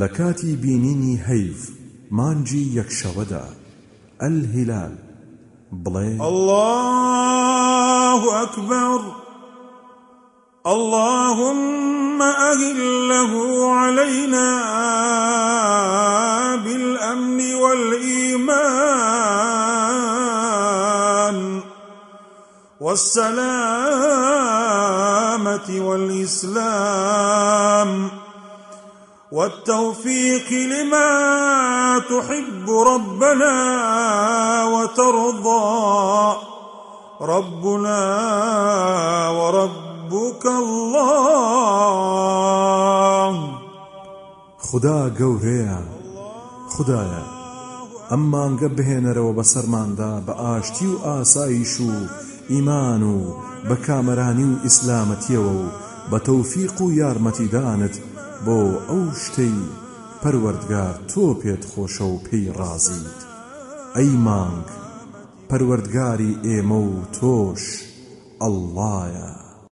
لە کاتی بینینی هەیف مانجی یەکشەوەدا الهلال. بڵێ. الله أكبر. اللهم أهله علينا بالأمن والإيمان والسلامة والإسلام. والتوفيق لما تحب ربنا وترضى. ربنا وربك الله. خدا گەورەیە. خدایە. ئەم مانگە بهێنەرەوە بەسەرماندا بە ئاشتی و ئاسایش و ئیمان و بە کامەرانی و ئیسلامەتیەوە و بە تەوفیق و یارمەتیدانت بۆ ئەو شتەی پەروەردگار تۆ پێت خۆشە و پێی ڕازیت ئەی مانگ پەروەردگاری ئێمە و تۆش ئەڵڵایە